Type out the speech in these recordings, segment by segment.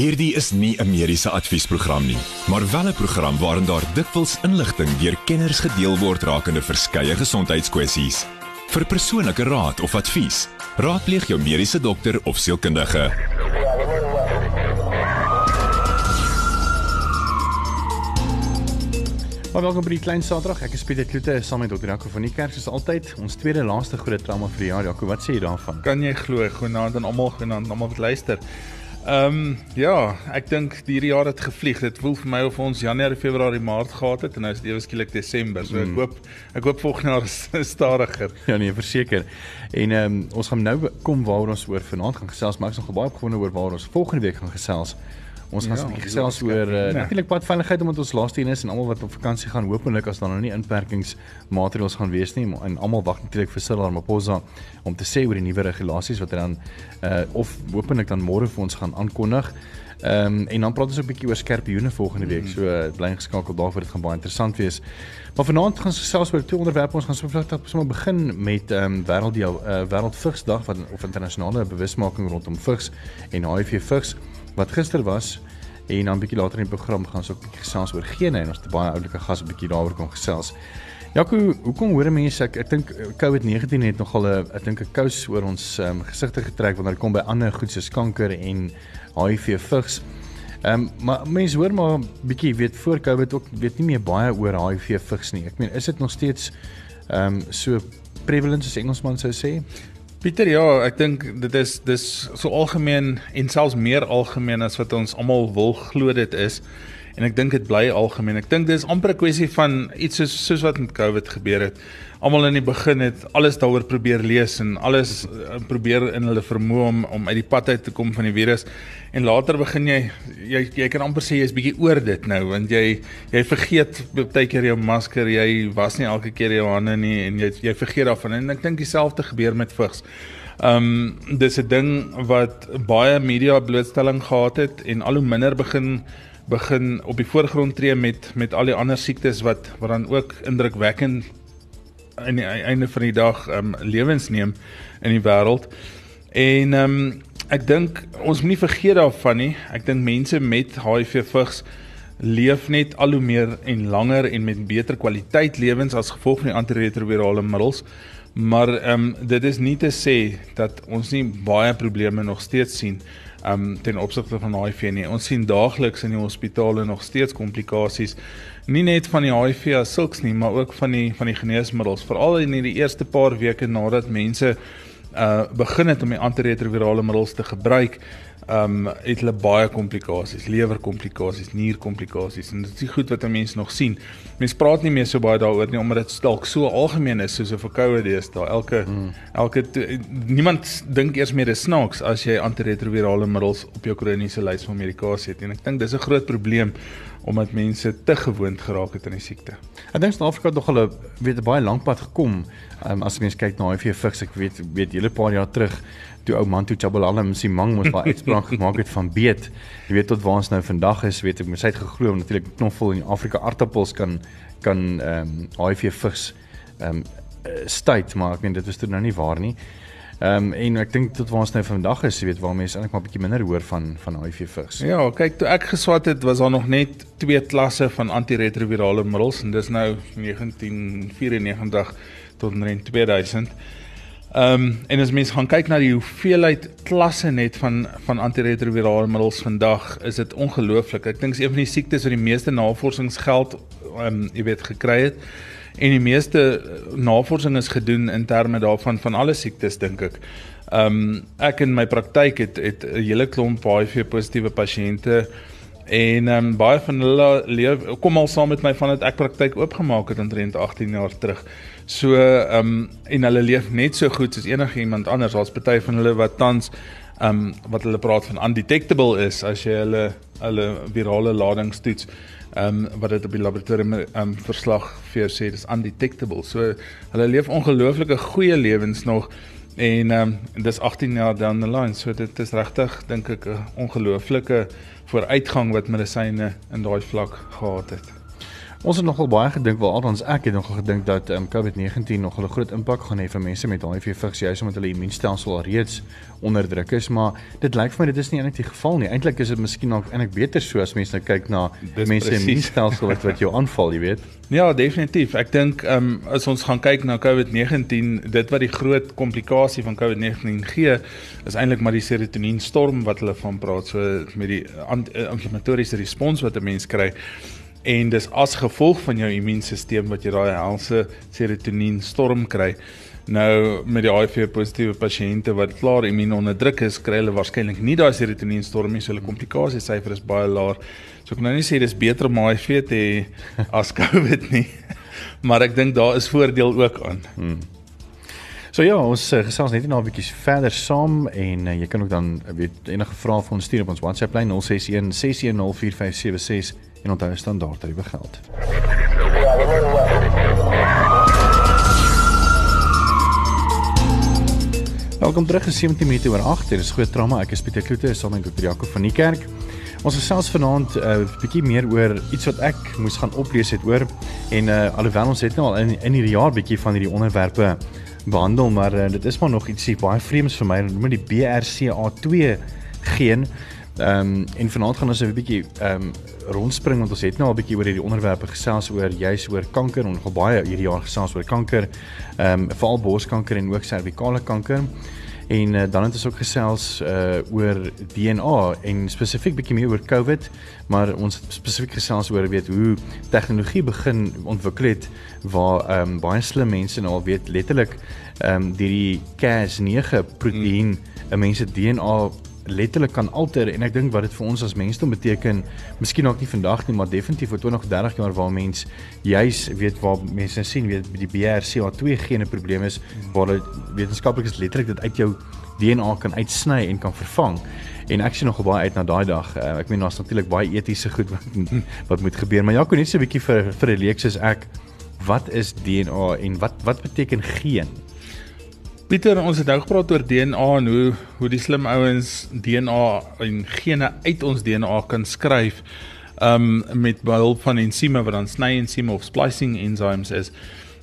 Hierdie is nie 'n mediese adviesprogram nie, maar wel 'n program waarin daar dikwels inligting deur kenners gedeel word rakende verskeie gesondheidskwessies. Vir persoonlike raad of advies, raadpleeg jou mediese dokter of sielkundige. Maar welkom by die klein Saterdag. Ek is Pieter Kloete saam met Dr. Jaco van die kerk soos altyd. Ons tweede laaste groot trauma vir die jaar. Jaco, wat sê jy daarvan? Kan jy glo? Goeienaand aan almal, goeienaand aan almal wat luister. Ehm um, ja, ek dink hierdie jaar het gevlieg. Dit voel vir my of ons Januarie, Februarie, Maart gehad het en nou is dit ewe skielik Desember. So ek mm. hoop ek hoop volgende jaar is stadiger. Ja nee, verseker. En ehm um, ons gaan nou kom waar ons oor vanaand gaan gesels, maar ek is nog baie opgewonde oor waar ons volgende week gaan gesels. Ons gaan ja, bietjie gesels oor uh, nee. natuurlik padveiligheid omdat ons laaste een is en almal wat op vakansie gaan hopelik as daar nou nie inperkingsmaatreëls gaan wees nie en almal wag natuurlik vir Cyril Ramaphosa om te sê oor die nuwe regulasies wat hy dan uh, of hopelik dan môre vir ons gaan aankondig. Ehm um, en dan praat ons 'n bietjie oor skerpioene volgende week. Mm. So uh, bly ingeskakel daarvoor dit gaan baie interessant wees. Maar vanaand gaan ons gesels oor twee onderwerpe. Ons gaan so vlugtig sommer begin met ehm um, wêreld die uh, wêreld vigsdag wat of internasionale bewusmaking rondom vigs en HIV vigs wat gister was en dan 'n bietjie later in die program gaan ons ook 'n bietjie gesels oor gene en ons het baie oulike gas 'n bietjie daaroor kom gesels. Jaco, hoekom hoor mense ek ek dink COVID-19 het nogal 'n ek dink 'n kous oor ons um, gesigte getrek wanneer dit kom by ander goed soos kanker en HIV vigs. Ehm um, maar mense hoor maar bietjie weet voor COVID ook weet nie meer baie oor HIV vigs nie. Ek meen is dit nog steeds ehm um, so prevalent soos Engelsman sou sê? Pieter, ja, ek dink dit is dis so algemeen en selfs meer algemeen as wat ons almal wil glo dit is. En ek dink dit bly algemeen. Ek dink dis amper 'n kwessie van iets soos soos wat met COVID gebeur het. Almal in die begin het alles daaroor probeer lees en alles uh, probeer in hulle vermoë om om uit die pad uit te kom van die virus. En later begin jy jy jy kan amper sê jy's bietjie oor dit nou want jy jy vergeet baie keer jou masker, jy was nie elke keer jou hande nie en jy jy vergeet daarvan. En ek dink dieselfde gebeur met vigs. Um dis 'n ding wat baie media blootstelling gehad het en al hoe minder begin begin op die voorgrond tree met met al die ander siektes wat wat dan ook indrukwekkend aan die einde van die dag um lewens neem in die wêreld. En um ek dink ons moenie vergeet daarvan nie. Ek dink mense met HIV vigs leef net al hoe meer en langer en met beter kwaliteit lewens as gevolg van die antiretrovirale middels. Maar ehm um, dit is nie te sê dat ons nie baie probleme nog steeds sien um ten opsigte van HIV nie. Ons sien daagliks in die hospitale nog steeds komplikasies nie net van die HIV as sulks nie, maar ook van die van die geneesmiddels, veral in die eerste paar weke nadat mense uh begin het om die antiretrovirale middels te gebruik um het hulle baie komplikasies, lewerkomplikasies, nierkomplikasies en dit is goed wat mense nog sien. Mense praat nie meer so baie daaroor nie omdat dit dalk so algemeen is soos 'n verkoue deesdae. Elke mm. elke niemand dink eers meer dis snaaks as jy antiretrovirale middels op jou kroniese lys van medikasie het en ek dink dis 'n groot probleem omdat mense te gewoond geraak het aan die siekte. Ek dink Suid-Afrika het nog hulle weet 'n baie lank pad gekom. Um, as mense kyk na HIV vigs, ek weet weet hele paar jaar terug toe ou Mantu Chabalala Msimang mos daai uitspraak gemaak het van beet. Jy weet tot waar ons nou vandag is, weet ek, mens het geglo natuurlik knoffel in Afrika aardappels kan kan ehm um, HIV vigs ehm um, stuit, maar ek meen dit is toe nou nie waar nie. Ehm um, en ek dink tot waar ons nou vandag is, weet waar mense eintlik maar bietjie minder hoor van van HIV vigs. Ja, kyk, toe ek geswat het, was daar nog net twee klasse van antiretrovirale middels en dis nou 1994 tot 2000. Ehm um, en as mens gaan kyk na die hoeveelheid klasse net van van antiretrovirale middels vandag, is dit ongelooflik. Ek dink dis een van die siektes wat die meeste navorsingsgeld ehm um, jy weet gekry het. En die meeste navorsing is gedoen in terme daarvan van alle siektes dink ek. Ehm um, ek in my praktyk het het 'n hele klomp HIV positiewe pasiënte en ehm um, baie van hulle leef kom al saam met my vandat ek praktyk oopgemaak het omtrent 18 jaar terug. So ehm um, en hulle leef net so goed soos enige iemand anders. Daar's party van hulle wat tans ehm um, wat hulle praat van undetectable is as jy hulle hulle virale ladings toets. Ehm um, wat dit op die laboratorium ehm um, verslag vir jou sê dis undetectable. So hulle leef ongelooflike goeie lewens nog en ehm um, dis 18 jaar down the line. So dit is regtig dink ek 'n ongelooflike vooruitgang wat medisyne in daai vlak gehad het. Ons het nogal baie gedink, wel althans ek het nogal gedink dat um, COVID-19 nog 'n groot impak gaan hê vir mense met HIV vigs juis omdat hulle immuunstelsel al reeds onder druk is, maar dit lyk vir my dit is nie eintlik die geval nie. Eintlik is dit miskien nog eintlik beter so as mense nou kyk na dis mense immuunstelsel wat wat jou aanval, jy weet. Ja, definitief. Ek dink ehm um, as ons gaan kyk na COVID-19, dit wat die groot komplikasie van COVID-19 gee, is eintlik maar die serotonienstorm wat hulle van praat, so met die inflammatoriese respons wat 'n mens kry en dis as gevolg van jou immuunstelsel wat jy daai helse serotonien storm kry. Nou met die HIV positiewe pasiënte wat klaar immuun onder druk is, kry hulle waarskynlik nie daai serotonien storm nie, so hulle komplikasie syfer is baie laag. So ek nou nie sê dis beter om HIV te hê as COVID nie. Maar ek dink daar is voordeel ook aan. Hmm. So ja, ons uh, gesels net 'n nou bietjie verder saam en uh, jy kan ook dan uh, weet enige vrae vir ons stuur op ons WhatsApp lyn 061 610 4576 en onthou standaard tariewe geld. Welkom terug in 17 minute oor 8. Dit is groot trauma. Ek is Pieter Kloete saam met Dr. Jaco van die kerk. Ons gesels vanaand 'n uh, bietjie meer oor iets wat ek moes gaan oplees het oor en uh, alhoewel ons het nou al in in hierdie jaar bietjie van hierdie onderwerpe behandel, maar uh, dit is maar nog ietsie baie vreemds vir my, noem die BRCA2 geen. Ehm um, en vanaand gaan ons 'n bietjie ehm um, rondspring want ons het nou al 'n bietjie oor hierdie onderwerpe gesels oor juis oor kanker en nogal baie hierdie jaar gesels oor kanker. Ehm um, veral borskanker en ook servikale kanker. En uh, dan het ons ook gesels uh oor DNA en spesifiek bietjie meer oor COVID, maar ons spesifiek gesels oor weet hoe tegnologie begin ontwikkel het waar ehm um, baie slim mense nou al weet letterlik ehm um, die Cas9 proteïen 'n mens se DNA letterlik kan alter en ek dink wat dit vir ons as mensdom beteken, miskien ook nie vandag nie, maar definitief vir 20 of 30 jaar waar mens juis weet waar mense sien weet die BRCA2 gene probleem is waar dit wetenskaplikes letterlik dit uit jou DNA kan uitsny en kan vervang. En ek sien nog baie uit na daai dag. Uh, ek meen daar's natuurlik baie etiese goed wat wat moet gebeur, maar ja, kon net so 'n bietjie vir vir 'n leek soos ek wat is DNA en wat wat beteken geen? Pieter, ons het nou gepraat oor DNA en hoe hoe die slim ouens DNA en gene uit ons DNA kan skryf um met behulp van ensieme wat dan sny ensieme of splicing enzymes is.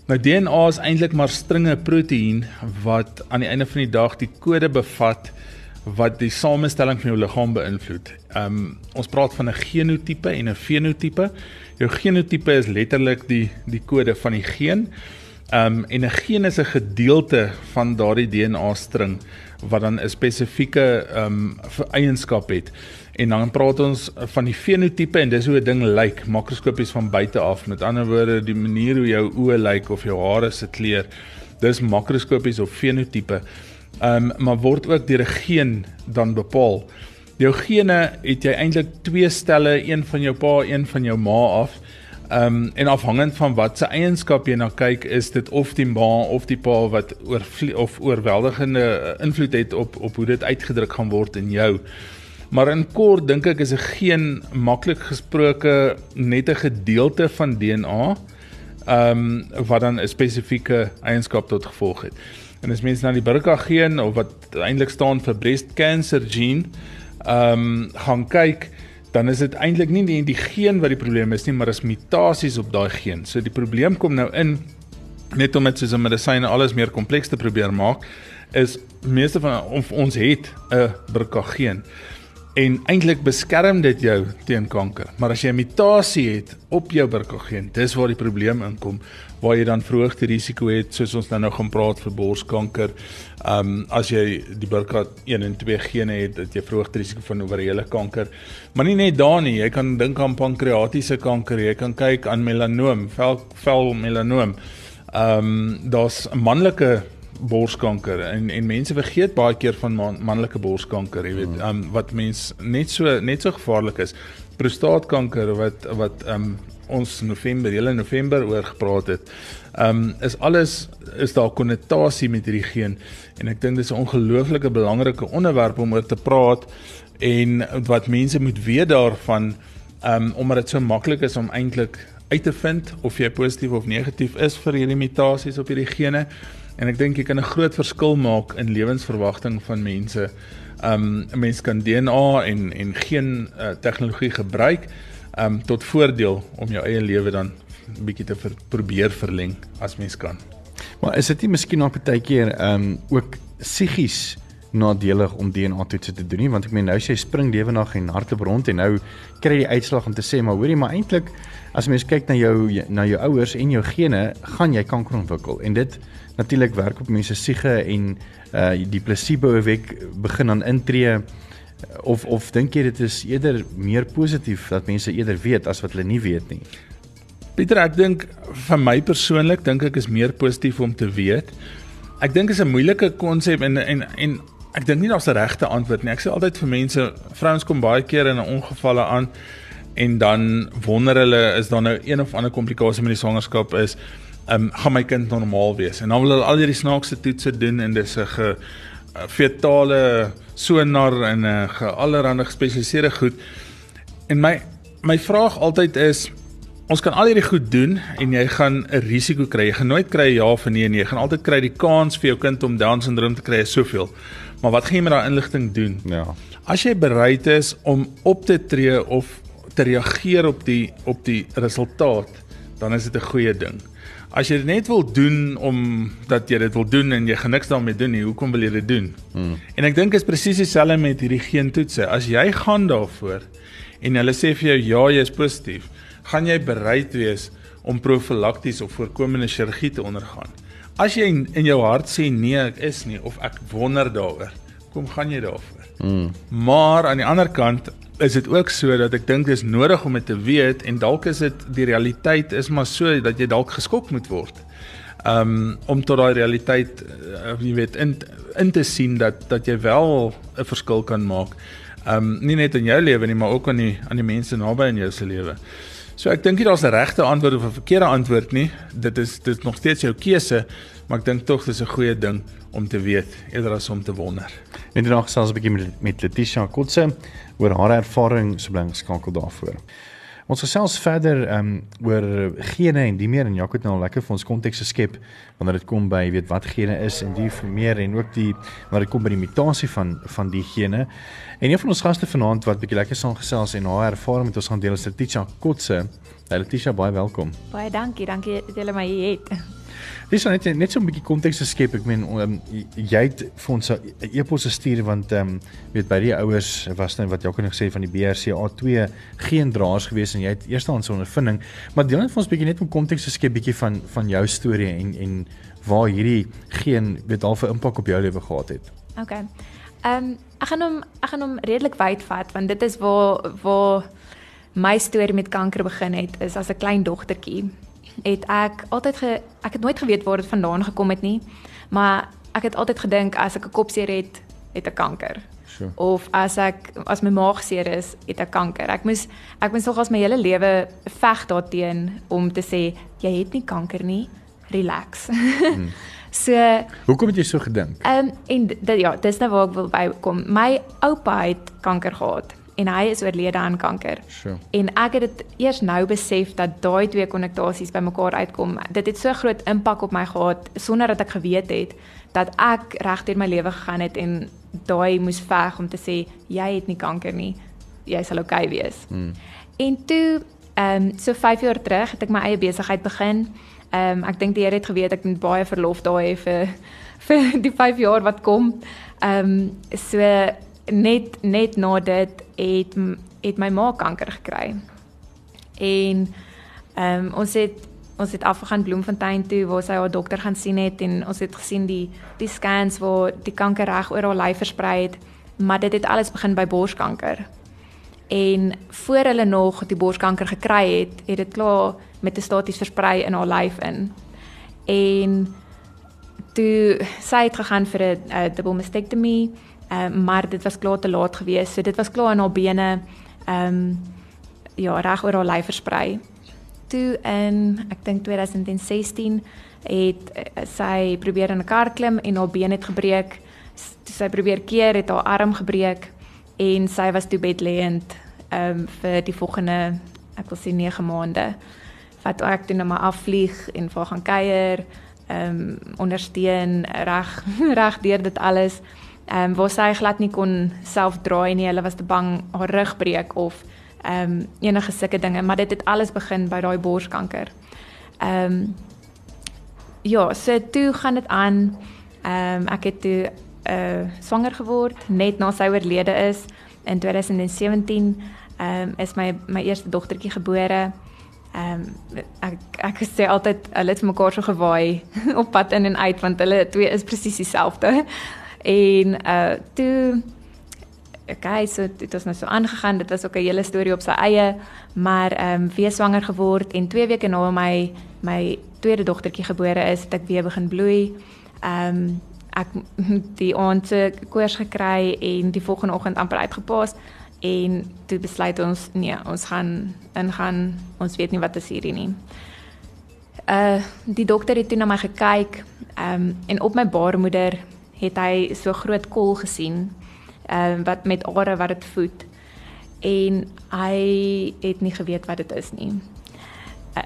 Nou DNA is eintlik maar stringe proteïen wat aan die einde van die dag die kode bevat wat die samestelling van jou liggaam beïnvloed. Um ons praat van 'n genotipe en 'n fenotipe. Jou genotipe is letterlik die die kode van die geen Um en 'n geen is 'n gedeelte van daardie DNA string wat dan 'n spesifieke um eienskap het. En dan praat ons van die fenotipe en dis hoe 'n ding lyk makroskopies van buite af. Met ander woorde, die manier hoe jou oë lyk of jou hare se kleur, dis makroskopies of fenotipe. Um maar word ook deur 'n geen dan bepaal. Jou gene het jy eintlik twee stelle, een van jou pa, een van jou ma af. Ehm um, en afhangend van wat se eienskap jy na kyk, is dit of die ma of die pa wat oor of oorweldigende eh, invloed het op op hoe dit uitgedruk gaan word in jou. Maar in kort dink ek is 'n geen maklik gesproke net 'n gedeelte van DNA ehm um, wat dan 'n spesifieke eienskap tot gevolg het. En as mens na die BRCA geen of wat eintlik staan vir breast cancer gene ehm um, gaan kyk, dan is dit eintlik nie die, die geen wat die probleem is nie, maar is mutasies op daai geen. So die probleem kom nou in net om dit soos 'n medisyne alles meer kompleks te probeer maak is meeste van of ons het 'n BRCA geen en eintlik beskerm dit jou teen kanker. Maar as jy mutasie het op jou BRCA-geen, dis waar die probleem inkom, waar jy dan verhoogde risiko het soos ons nou nou gaan praat vir borskanker. Um as jy die BRCA1 en 2 gene het, dat jy verhoogde risiko van ovariële kanker. Maar nie net daar nie, jy kan dink aan pankreatiese kanker, jy kan kyk aan melanoom, vel vel melanoom. Um daar's manlike borskanker en en mense vergeet baie keer van man, manlike borskanker, jy weet, um, wat mens net so net so gevaarlik is. Prostaatkanker wat wat um ons November, hele November oor gepraat het. Um is alles is daar konnotasie met hierdie geen en ek dink dis 'n ongelooflike belangrike onderwerp om oor te praat en wat mense moet weet daarvan um omdat dit so maklik is om eintlik uit te vind of jy positief of negatief is vir hierdie mutasies op hierdie gene. En ek dink jy kan 'n groot verskil maak in lewensverwagting van mense. Um 'n mens kan DNA en en geen uh, tegnologie gebruik um tot voordeel om jou eie lewe dan bietjie te ver, probeer verleng as mens kan. Maar is dit nie miskien op 'n tydjie um, ook psigies nadelig om DNA toetse te doen nie want ek meen nou sê spring lewendig en hardloop rond en nou kry jy die uitslag om te sê maar hoorie maar eintlik as mens kyk na jou na jou ouers en jou gene gaan jy kanker ontwikkel en dit natuurlik werk op mense siege en uh die placebo effek begin dan intree. Of of dink jy dit is eerder meer positief dat mense eerder weet as wat hulle nie weet nie? Pieter ek dink vir my persoonlik dink ek is meer positief om te weet. Ek dink is 'n moeilike konsep en en en ek dink nie daar's 'n regte antwoord nie. Ek sê altyd vir mense vrouens kom baie keer in 'n ongevalle aan en dan wonder hulle is daar nou een of ander komplikasie met die swangerskap is um, gaan my kind normaal wees. En dan wil hulle al hierdie snaakse toetse doen en dis 'n ge fetale sonar en 'n ge allerhande gespesialiseerde goed. En my my vraag altyd is ons kan al hierdie goed doen en jy gaan 'n risiko kry. Jy gaan nooit kry ja of nee nie. Jy gaan altyd kry die kans vir jou kind om down syndroom te kry is soveel. Maar wat gaan jy met daai inligting doen? Ja. As jy bereid is om op te tree of te reageer op die op die resultaat, dan is dit 'n goeie ding. As jy dit net wil doen om dat jy dit wil doen en jy gaan niks daarmee doen nie, hoekom wil jy dit doen? Hmm. En ek dink is presies dieselfde met hierdie geentoetse. As jy gaan daarvoor en hulle sê vir jou ja, jy is positief, gaan jy bereid wees om profylakties of voorkomende chirurgie te ondergaan. As jy in jou hart sê nee, ek is nie of ek wonder daaroor, kom gaan jy daarvoor. Hmm. Maar aan die ander kant, is dit ook so dat ek dink dis nodig om dit te weet en dalk is dit die realiteit is maar so dat jy dalk geskok moet word. Um om tot daai realiteit uh, jy weet in in te sien dat dat jy wel 'n verskil kan maak. Um nie net in jou lewe nie, maar ook aan die aan die mense naby in jou se lewe. So ek dink nie daar's 'n regte antwoord of 'n verkeerde antwoord nie. Dit is dit is nog steeds jou keuse, maar ek dink tog dis 'n goeie ding om te weet eerder as om te wonder. Net nou gesels 'n bietjie met met Letitia Kotse oor haar ervaring so bly geskakel daarvoor. Ons gesels verder um oor gene en die meer en Jacques het nou lekker vir ons konteks geskep wanneer dit kom by weet wat gene is en die meer en ook die wanneer dit kom by die mutasie van van die gene. En een van ons gaste vanaand wat bietjie lekker saam gesels en haar ervaring met ons gaan deel is Letitia Kotse. Letitia baie welkom. Baie dankie, dankie dat jy my hier het. Dis net net so 'n bietjie konteks geskep. Ek meen um, jy het vir ons 'n e-pos gestuur want ehm um, weet by die ouers was nou wat jy ook nog sê van die BRCA2 geen draers gewees en jy het eerstens ondervinding, maar deel net vir ons bietjie net om konteks geskep bietjie van van jou storie en en waar hierdie geen weet half 'n impak op jou lewe gehad het. OK. Ehm um, ek gaan hom ek gaan hom redelik wyd vat want dit is waar waar my storie met kanker begin het is as 'n klein dogtertjie het ek altyd ge, ek het nooit geweet waar dit vandaan gekom het nie. Maar ek het altyd gedink as ek 'n kopseer het, het ek kanker. Sure. Of as ek as my maag seer is, het ek kanker. Ek moes ek moes nog as my hele lewe veg daarteen om te sê jy het nie kanker nie. Relax. Hmm. so Hoekom het jy so gedink? Ehm um, en dit ja, dis nou waar ek wil bykom. My oupa het kanker gehad en hy is oorlede aan kanker. Sure. En ek het dit eers nou besef dat daai twee konnektasies bymekaar uitkom. Dit het so groot impak op my gehad sonder dat ek geweet het dat ek regdeur my lewe gegaan het en daai moes veg om te sê jy het nie kanker nie. Jy sal oukei okay wees. Hmm. En toe ehm um, so 5 jaar terug het ek my eie besigheid begin. Ehm um, ek dink die Here het geweet ek moet baie verlof daai hê vir vir die 5 jaar wat kom. Ehm um, so net net na dit het het my ma kanker gekry. En ehm um, ons het ons het afgegaan Bloemfontein toe waar sy haar dokter gaan sien het en ons het gesien die die scans waar die kanker reg oor haar lyf versprei het, maar dit het alles begin by borskanker. En voor hulle nog die borskanker gekry het, het dit klaar metastaties versprei in haar lyf in. En toe sy het gegaan vir 'n dubbelmastektomie Ehm uh, maar dit was klaar te laat geweest. So dit was klaar in haar bene ehm um, ja, reg oor haar lyf versprei. Toe in ek dink 2016 het uh, sy probeer in 'n kar klim en haar been het gebreek. Toe sy probeer keer het haar arm gebreek en sy was toe bedlêend ehm um, vir die volgende ek wil sê 9 maande. Wat ek toe nou maar afvlieg en vir gaan kuier, ehm um, ondersteun reg reg deur dit alles ehm um, waar sy glad nie kon self draai nie. Hulle was te bang haar rug breek of ehm um, enige sulke dinge, maar dit het alles begin by daai borskanker. Ehm um, ja, so toe gaan dit aan. Ehm um, ek het toe uh swanger geword net na sy oorlede is in 2017. Ehm um, is my my eerste dogtertjie gebore. Ehm um, ek ek sê altyd hulle het mekaar so gewaai op pad in en uit want hulle twee is presies dieselfde. En uh toe okay, so dit het nou so aangegaan. Dit was ook 'n hele storie op sy eie, maar ehm um, weer swanger geword en 2 weke na my my tweede dogtertjie gebore is, het ek weer begin bloei. Ehm um, ek die aand koers gekry en die volgende oggend amper uitgepaas en toe besluit ons nee, ons gaan ingaan. Ons weet nie wat is hierdie nie. Uh die dokter het toe na my gekyk ehm um, en op my baarmoeder het hy so groot kol gesien ehm uh, wat met are wat dit voed en hy het nie geweet wat dit is nie. Uh,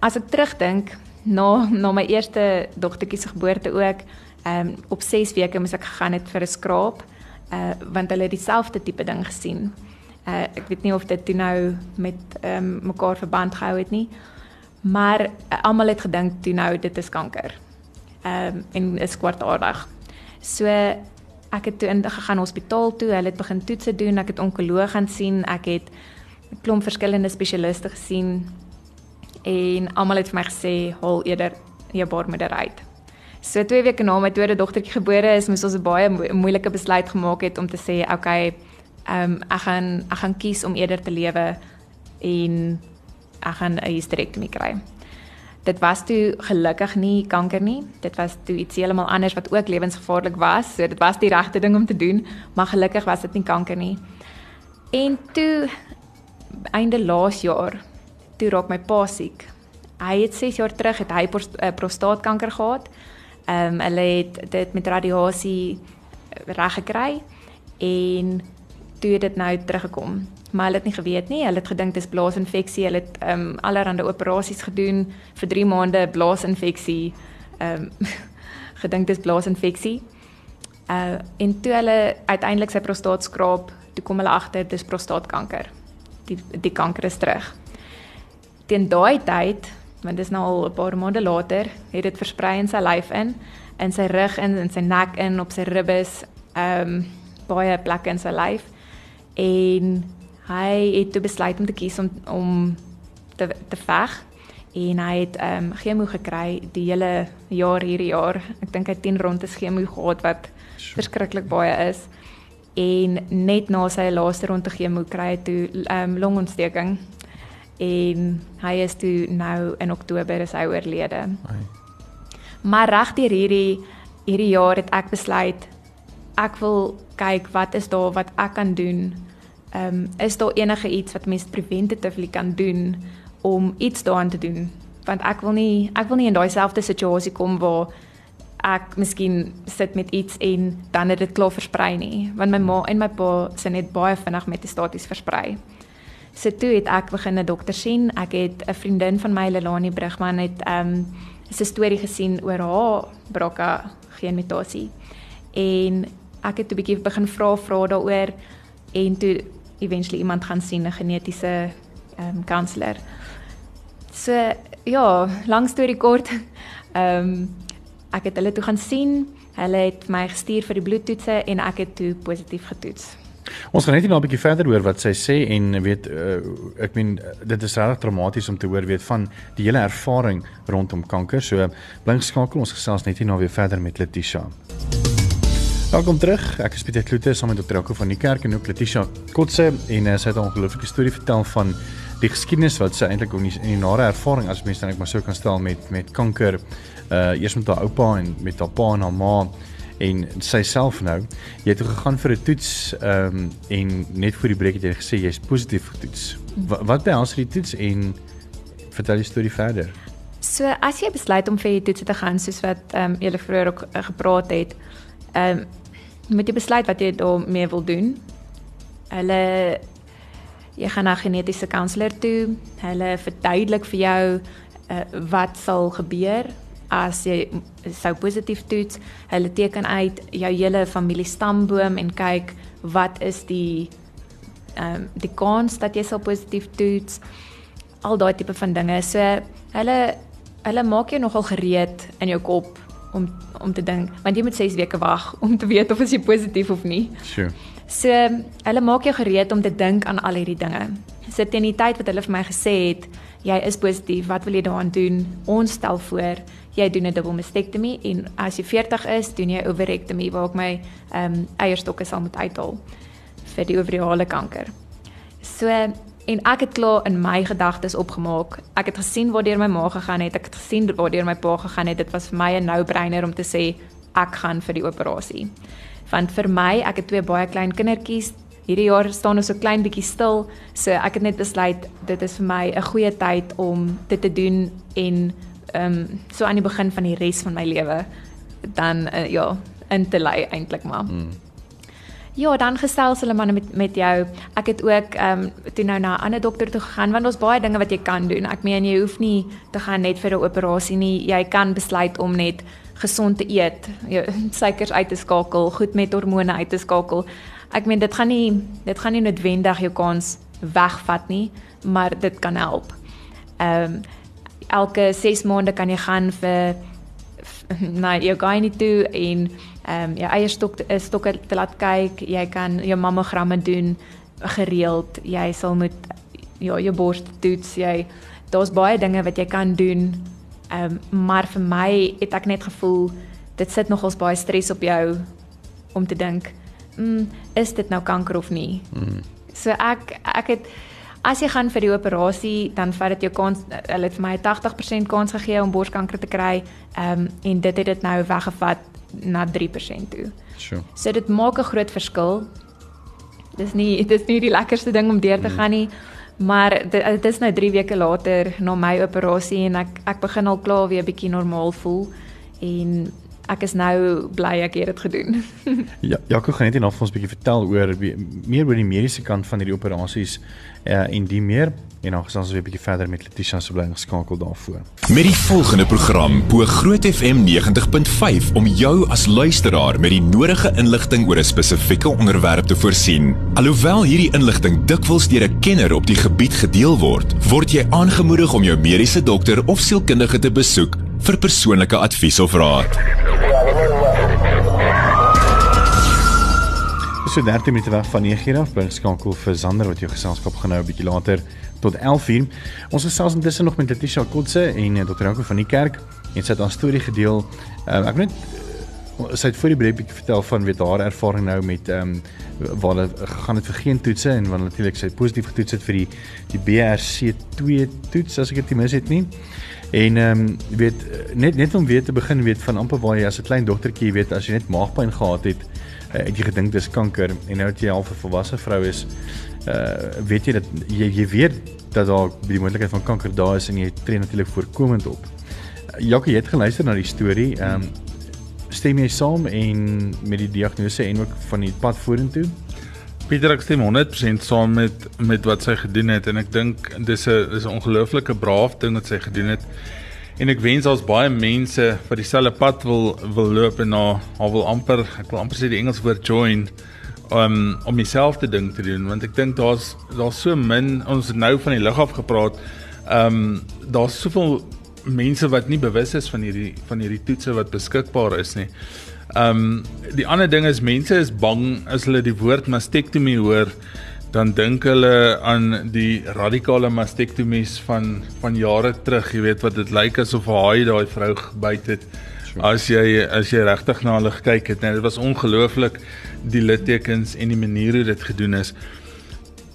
as ek terugdink na na my eerste dogtertjie se geboorte ook, ehm um, op 6 weke moes ek gegaan het vir 'n skraap, uh want hulle het dieselfde tipe ding gesien. Uh ek weet nie of dit toe nou met ehm um, mekaar verband gehou het nie. Maar uh, almal het gedink toe nou dit is kanker. Ehm um, en is kwartaaldag. So ek het toe ingegaan hospitaal toe, hulle het begin toetse doen, ek het onkoloog gaan sien, ek het 'n klomp verskillende spesialiste gesien en almal het vir my gesê haal eerder jou baarmoeder uit. So 2 weke na my tweede dogtertjie gebore is, moes ons 'n baie moeilike besluit gemaak het om te sê, okay, ehm um, ek gaan ek gaan kies om eerder te lewe en ek gaan 'n hysterektomie kry dit was toe gelukkig nie kanker nie. Dit was toe iets heeltemal anders wat ook lewensgevaarlik was. So dit was die regte ding om te doen, maar gelukkig was dit nie kanker nie. En toe einde laas jaar, toe raak my pa siek. Hy het 6 jaar terug het hy eh, prostaatkanker gehad. Ehm um, hulle het dit met radiasie reg gekry en toe het dit nou teruggekom maar hulle het nie geweet nie. Hulle het gedink dis blaasinfeksie. Hulle het ehm um, allerlei operasies gedoen vir 3 maande blaasinfeksie. Ehm um, gedink dis blaasinfeksie. Uh en toe hulle uiteindelik sy prostaat skraap, toe kom hulle agter dis prostaatkanker. Die die kanker is terug. Teen daai tyd, want dis nou al 'n paar maande later, het dit versprei in sy lyf in, in sy rug in, in sy nek in, op sy ribbes, ehm um, baie plekke in sy lyf. En hy het toe besluit om te kies om om te te veg en hy het ehm um, chemo gekry die hele jaar hierdie jaar. Ek dink hy het 10 rondes chemo gehad wat sure. verskriklik baie is. En net na sy laaste ronde chemo kry hy toe ehm um, longontsteking en hy is toe nou in Oktober is hy oorlede. Ai. Maar reg deur hierdie hierdie jaar het ek besluit ek wil kyk wat is daar wat ek kan doen ehm um, is daar enige iets wat mens preventatively kan doen om iets daaraan te doen? Want ek wil nie ek wil nie in daai selfde situasie kom waar ek miskien sit met iets en dan het dit klaar versprei nie, want my ma en my pa se net baie vinnig met staties versprei. So toe het ek begin 'n dokter sien. Ek het 'n vriendin van my, Lelani Brugman, het ehm um, 'n storie gesien oor haar BRCA genmutasie. En ek het 'n bietjie begin vra vra daaroor en toe eventually iemand gaan sien 'n genetiese ehm um, kanseler. So ja, lang storie kort. Ehm um, ek het hulle toe gaan sien. Hulle het my gestuur vir die bloedtoetse en ek het toe positief getoets. Ons gaan net nou 'n bietjie verder hoor wat sy sê en weet uh, ek meen dit is regtig dramaties om te hoor weet van die hele ervaring rondom kanker. So blink skakel ons gesels net hier nou weer verder met Letitia. Welkom terug. Ek is Pieter Kloete saam met Dr. Jaco van die kerk en ook Letitia Kotse en uh, sy het 'n ongelooflike storie vertel van die geskiedenis wat sy eintlik in die, die nare ervaring as mens dan ek maar sou kan stel met met kanker uh eers met haar oupa en met haar pa en haar ma en sy self nou. Jy het gegaan vir 'n toets ehm um, en net voor die breek het jy gesê jy's positief getoets. Wat, wat behels die toets en vertel die storie verder. So as jy besluit om vir die toets te gaan soos wat ehm um, julle vroeër ook uh, gepraat het, ehm um, met die besluit wat jy daarmee wil doen. Hulle jy gaan na genetiese kanseler toe. Hulle verduidelik vir jou uh, wat sal gebeur as jy sou positief toets. Hulle teken uit jou hele familie stamboom en kyk wat is die ehm um, die kans dat jy sal positief toets. Al daai tipe van dinge. So hulle hulle maak jou nogal gereed in jou kop om om te dink, want jy moet 6 weke wag om te weet of as jy positief of nie. Sure. So hulle maak jou gereed om te dink aan al hierdie dinge. Sit so, teen die tyd wat hulle vir my gesê het, jy is positief, wat wil jy daaraan doen? Ons stel voor jy doen 'n dubbel mastektomie en as jy 40 is, doen jy ovarektomie waar ek my ehm um, eierstokke sal moet uithaal vir die ovariale kanker. So en ek het klaar in my gedagtes opgemaak. Ek het gesien waar deur my ma gegaan het. Ek het gesien waar deur my pa gegaan het. Dit was vir my 'n no-brainer om te sê ek gaan vir die operasie. Want vir my, ek het twee baie klein kindertjies. Hierdie jaar staan ons so klein bietjie stil. So ek het net besluit dit is vir my 'n goeie tyd om dit te doen en ehm um, so aan die begin van die res van my lewe dan uh, ja in te lei eintlik maar. Mm. Ja, dan gesels hulle maar met met jou. Ek het ook ehm um, toe nou na 'n ander dokter toe gegaan want ons baie dinge wat jy kan doen. Ek meen jy hoef nie te gaan net vir 'n operasie nie. Jy kan besluit om net gesond te eet, jou suikers uit te skakel, goed met hormone uit te skakel. Ek meen dit gaan nie dit gaan nie noodwendig jou kans wegvat nie, maar dit kan help. Ehm um, elke 6 maande kan jy gaan vir na jou gynae toe en ehm um, jou eie stok stokke te laat kyk. Jy kan jou mammogramme doen gereeld. Jy sal moet ja, jou bors toets. Jy daar's baie dinge wat jy kan doen. Ehm um, maar vir my het ek net gevoel dit sit nogals baie stres op jou om te dink, mm, is dit nou kanker of nie? Mm. So ek ek het As jy gaan vir die operasie, dan vat dit jou kans hulle het vir my 80% kans gegee om borskanker te kry. Ehm um, en dit het dit nou weggevat na 3% toe. Sure. So dit maak 'n groot verskil. Dis nie dit is nie die lekkerste ding om deur te mm. gaan nie. Maar dit, is nou 3 weke later na my operasie en ek ek begin al klaar weer bietjie normaal voel en ek is nou bly ek het dit gedoen. ja, Jaco gaan net nog vir ons 'n bietjie vertel oor meer oor die mediese kant van hierdie operasies uh, en die meer en dan gesels ons weer 'n bietjie verder met Letitia se bly geskakel daarvoor. Met die volgende program bo Groot FM 90.5 om jou as luisteraar met die nodige inligting oor 'n spesifieke onderwerp te voorsien. Alhoewel hierdie inligting dikwels deur 'n kenner op die gebied gedeel word, word jy aangemoedig om jou mediese dokter of sielkundige te besoek vir persoonlike advies of raad. So 13 minute weg van 9:00 af by skakel vir Zander wat jou geselskap gaan nou 'n bietjie later tot 11:00. Ons gesels intussen nog met Letitia Kotse en eh, Dr. Janko van die kerk en sy het haar storie gedeel. Uh, ek net eh, sy het voor die breek bietjie vertel van weet haar ervaring nou met ehm um, waar hulle gegaan het vir geen toetse en want natuurlik sy positief getoets het vir die die BRC2 toets as ek dit mis het nie. En ehm um, weet net net om weer te begin weet van amper waar jy as 'n klein dogtertjie weet as jy net maagpyn gehad het, uh, het jy gedink dis kanker en nou dat jy al 'n volwasse vrou is, uh weet jy dat jy jy weet dat daar die moontlikheid van kanker daar is en jy tree natuurlik voorkomend op. Uh, Jacques, jy het geluister na die storie. Ehm um, stem jy saam en met die diagnose en ook van die pad vorentoe? Pieter ek stem 100% saam met met wat sy gedoen het en ek dink dis 'n dis 'n ongelooflike braaf ding wat sy gedoen het. En ek wens daar's baie mense wat dieselfde pad wil wil loop en na haar wil amper ek wil amper sê die Engels woord join um, om dieselfde ding te doen want ek dink daar's daar's so min ons nou van die lig af gepraat. Ehm um, daar's soveel mense wat nie bewus is van hierdie van hierdie toetse wat beskikbaar is nie. Ehm um, die ander ding is mense is bang as hulle die woord mastektomie hoor, dan dink hulle aan die radikale mastektomies van van jare terug, jy weet wat dit lyk asof 'n haai daai vrou gebyt het. As jy as jy regtig na hulle gekyk het, nee, dit was ongelooflik die littekens en die manier hoe dit gedoen is.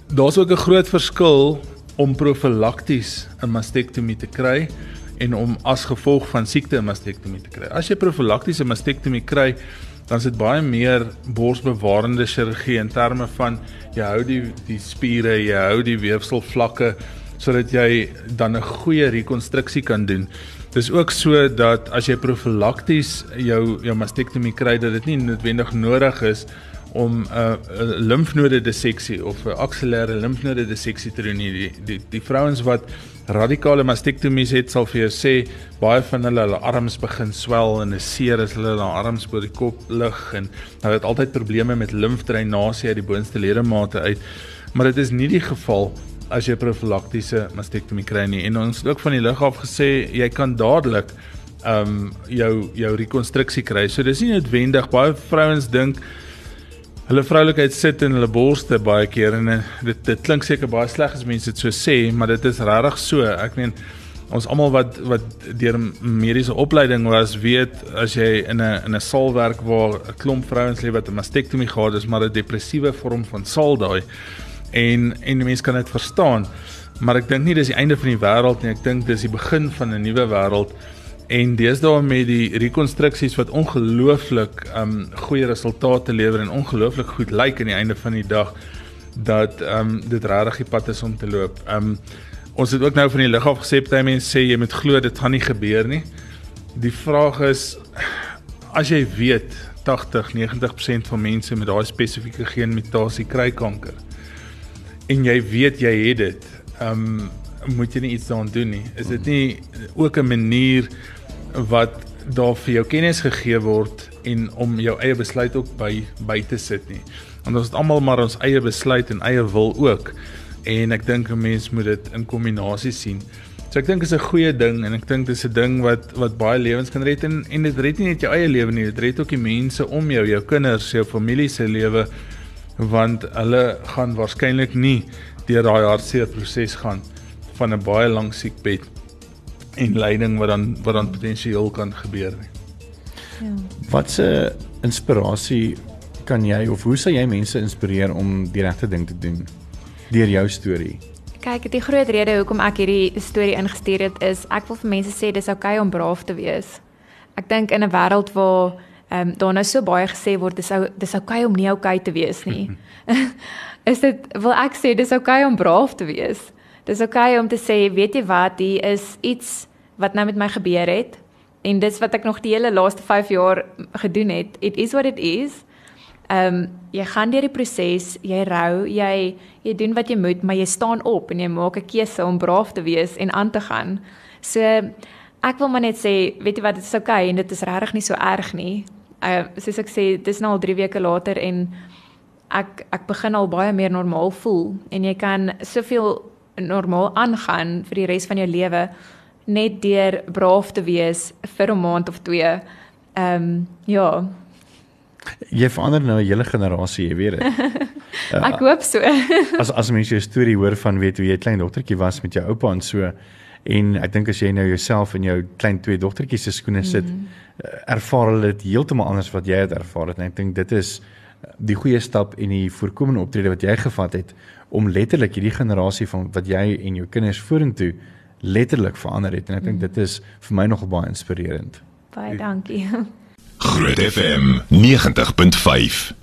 Daar's ook 'n groot verskil om profylakties 'n mastektomie te kry en om as gevolg van siekte 'n mastektomie te kry. As jy profylaktiese mastektomie kry, dan is dit baie meer borsbewarende chirurgie in terme van jy hou die die spiere, jy hou die weefselvlakke sodat jy dan 'n goeie rekonstruksie kan doen. Dis ook so dat as jy profylakties jou jou mastektomie kry, dat dit nie noodwendig nodig is om 'n uh, limfnode disseksie of 'n akselêre limfnode disseksie te doen. Die die die vrouens wat radikale mastektomies het sal vir jou sê baie van hulle hulle arms begin swel en is seer as hulle hulle arms bo die kop lig en hulle het altyd probleme met limfdreinasie uit die boonste ledemate uit. Maar dit is nie die geval as jy profilaktiese mastektomie kry nie. En ons het ook van die lig af gesê jy kan dadelik ehm um, jou jou rekonstruksie kry. So dis nie noodwendig baie vrouens dink hulle vroulikheid sit in hulle borste baie keer en dit dit klink seker baie sleg as mense dit so sê, maar dit is regtig so. Ek meen ons almal wat wat deur mediese opleiding was weet as jy in 'n in 'n saal werk waar 'n klomp vrouens lê wat 'n mastektomie gehad het, maar 'n depressiewe vorm van saal daai. En en mense kan dit verstaan. Maar ek dink nie dis die einde van die wêreld nie. Ek dink dis die begin van 'n nuwe wêreld. En deesdae met die rekonstruksies wat ongelooflik um goeie resultate lewer en ongelooflik goed lyk aan die einde van die dag dat um dit regtig die pad is om te loop. Um Ons het ook nou van die lig af gesê baie mense sê jy moet glo dit gaan nie gebeur nie. Die vraag is as jy weet 80 90% van mense met daai spesifieke genmutasie kry kanker en jy weet jy het dit, um, moet jy nie iets daaraan doen nie. Is dit nie ook 'n manier wat daar vir jou kennis gegee word en om jou eie besluit ook by by te sit nie. Want ons het almal maar ons eie besluit en eie wil ook en ek dink 'n mens moet dit in kombinasie sien. So ek dink is 'n goeie ding en ek dink dit is 'n ding wat wat baie lewens kan red en en dit red nie net jou eie lewe nie, dit red ook die mense om jou, jou kinders, jou familie se lewe want hulle gaan waarskynlik nie deur daai hartseer proses gaan van 'n baie lang siekbed en lyding wat dan wat dan potensieel kan gebeur nie. Ja. Wat 'n inspirasie kan jy of hoe sal jy mense inspireer om die regte ding te doen? deur jou storie? Kyk, die groot rede hoekom ek hierdie storie ingestuur het is ek wil vir mense sê dis oukei okay om braaf te wees. Ek dink in 'n wêreld waar ehm um, daar nou so baie gesê word dis ou dis oukei okay om nie oukei okay te wees nie. is dit wil ek sê dis oukei okay om braaf te wees. Dis oukei okay om te sê, weet jy wat, hier is iets wat nou met my gebeur het en dis wat ek nog die hele laaste 5 jaar gedoen het. It is what it is. Ehm um, jy gaan deur die proses, jy rou, jy jy doen wat jy moet, maar jy staan op en jy maak 'n keuse om braaf te wees en aan te gaan. So ek wil maar net sê, weet jy wat, dit is oukei okay, en dit is regtig nie so erg nie. Uh soos ek sê, dis nou al 3 weke later en ek ek begin al baie meer normaal voel en jy kan soveel normaal aangaan vir die res van jou lewe net deur braaf te wees vir 'n maand of twee. Ehm um, ja, Jy verander nou 'n hele generasie, jy weet dit. Uh, ek hoop so. as as mense jou storie hoor van weet hoe jy klein dogtertjie was met jou oupa en so en ek dink as jy nou jouself in jou klein twee dogtertjies se skoene sit, mm -hmm. ervaar hulle dit heeltemal anders wat jy het ervaar het. En ek dink dit is eh, die goeie stap en die voorkomende optrede wat jy gevat het om letterlik hierdie generasie van wat jy en jou kinders vorentoe letterlik verander het en ek dink mm dit is vir my nogal baie inspirerend. Baie dankie. Groot FM 90.5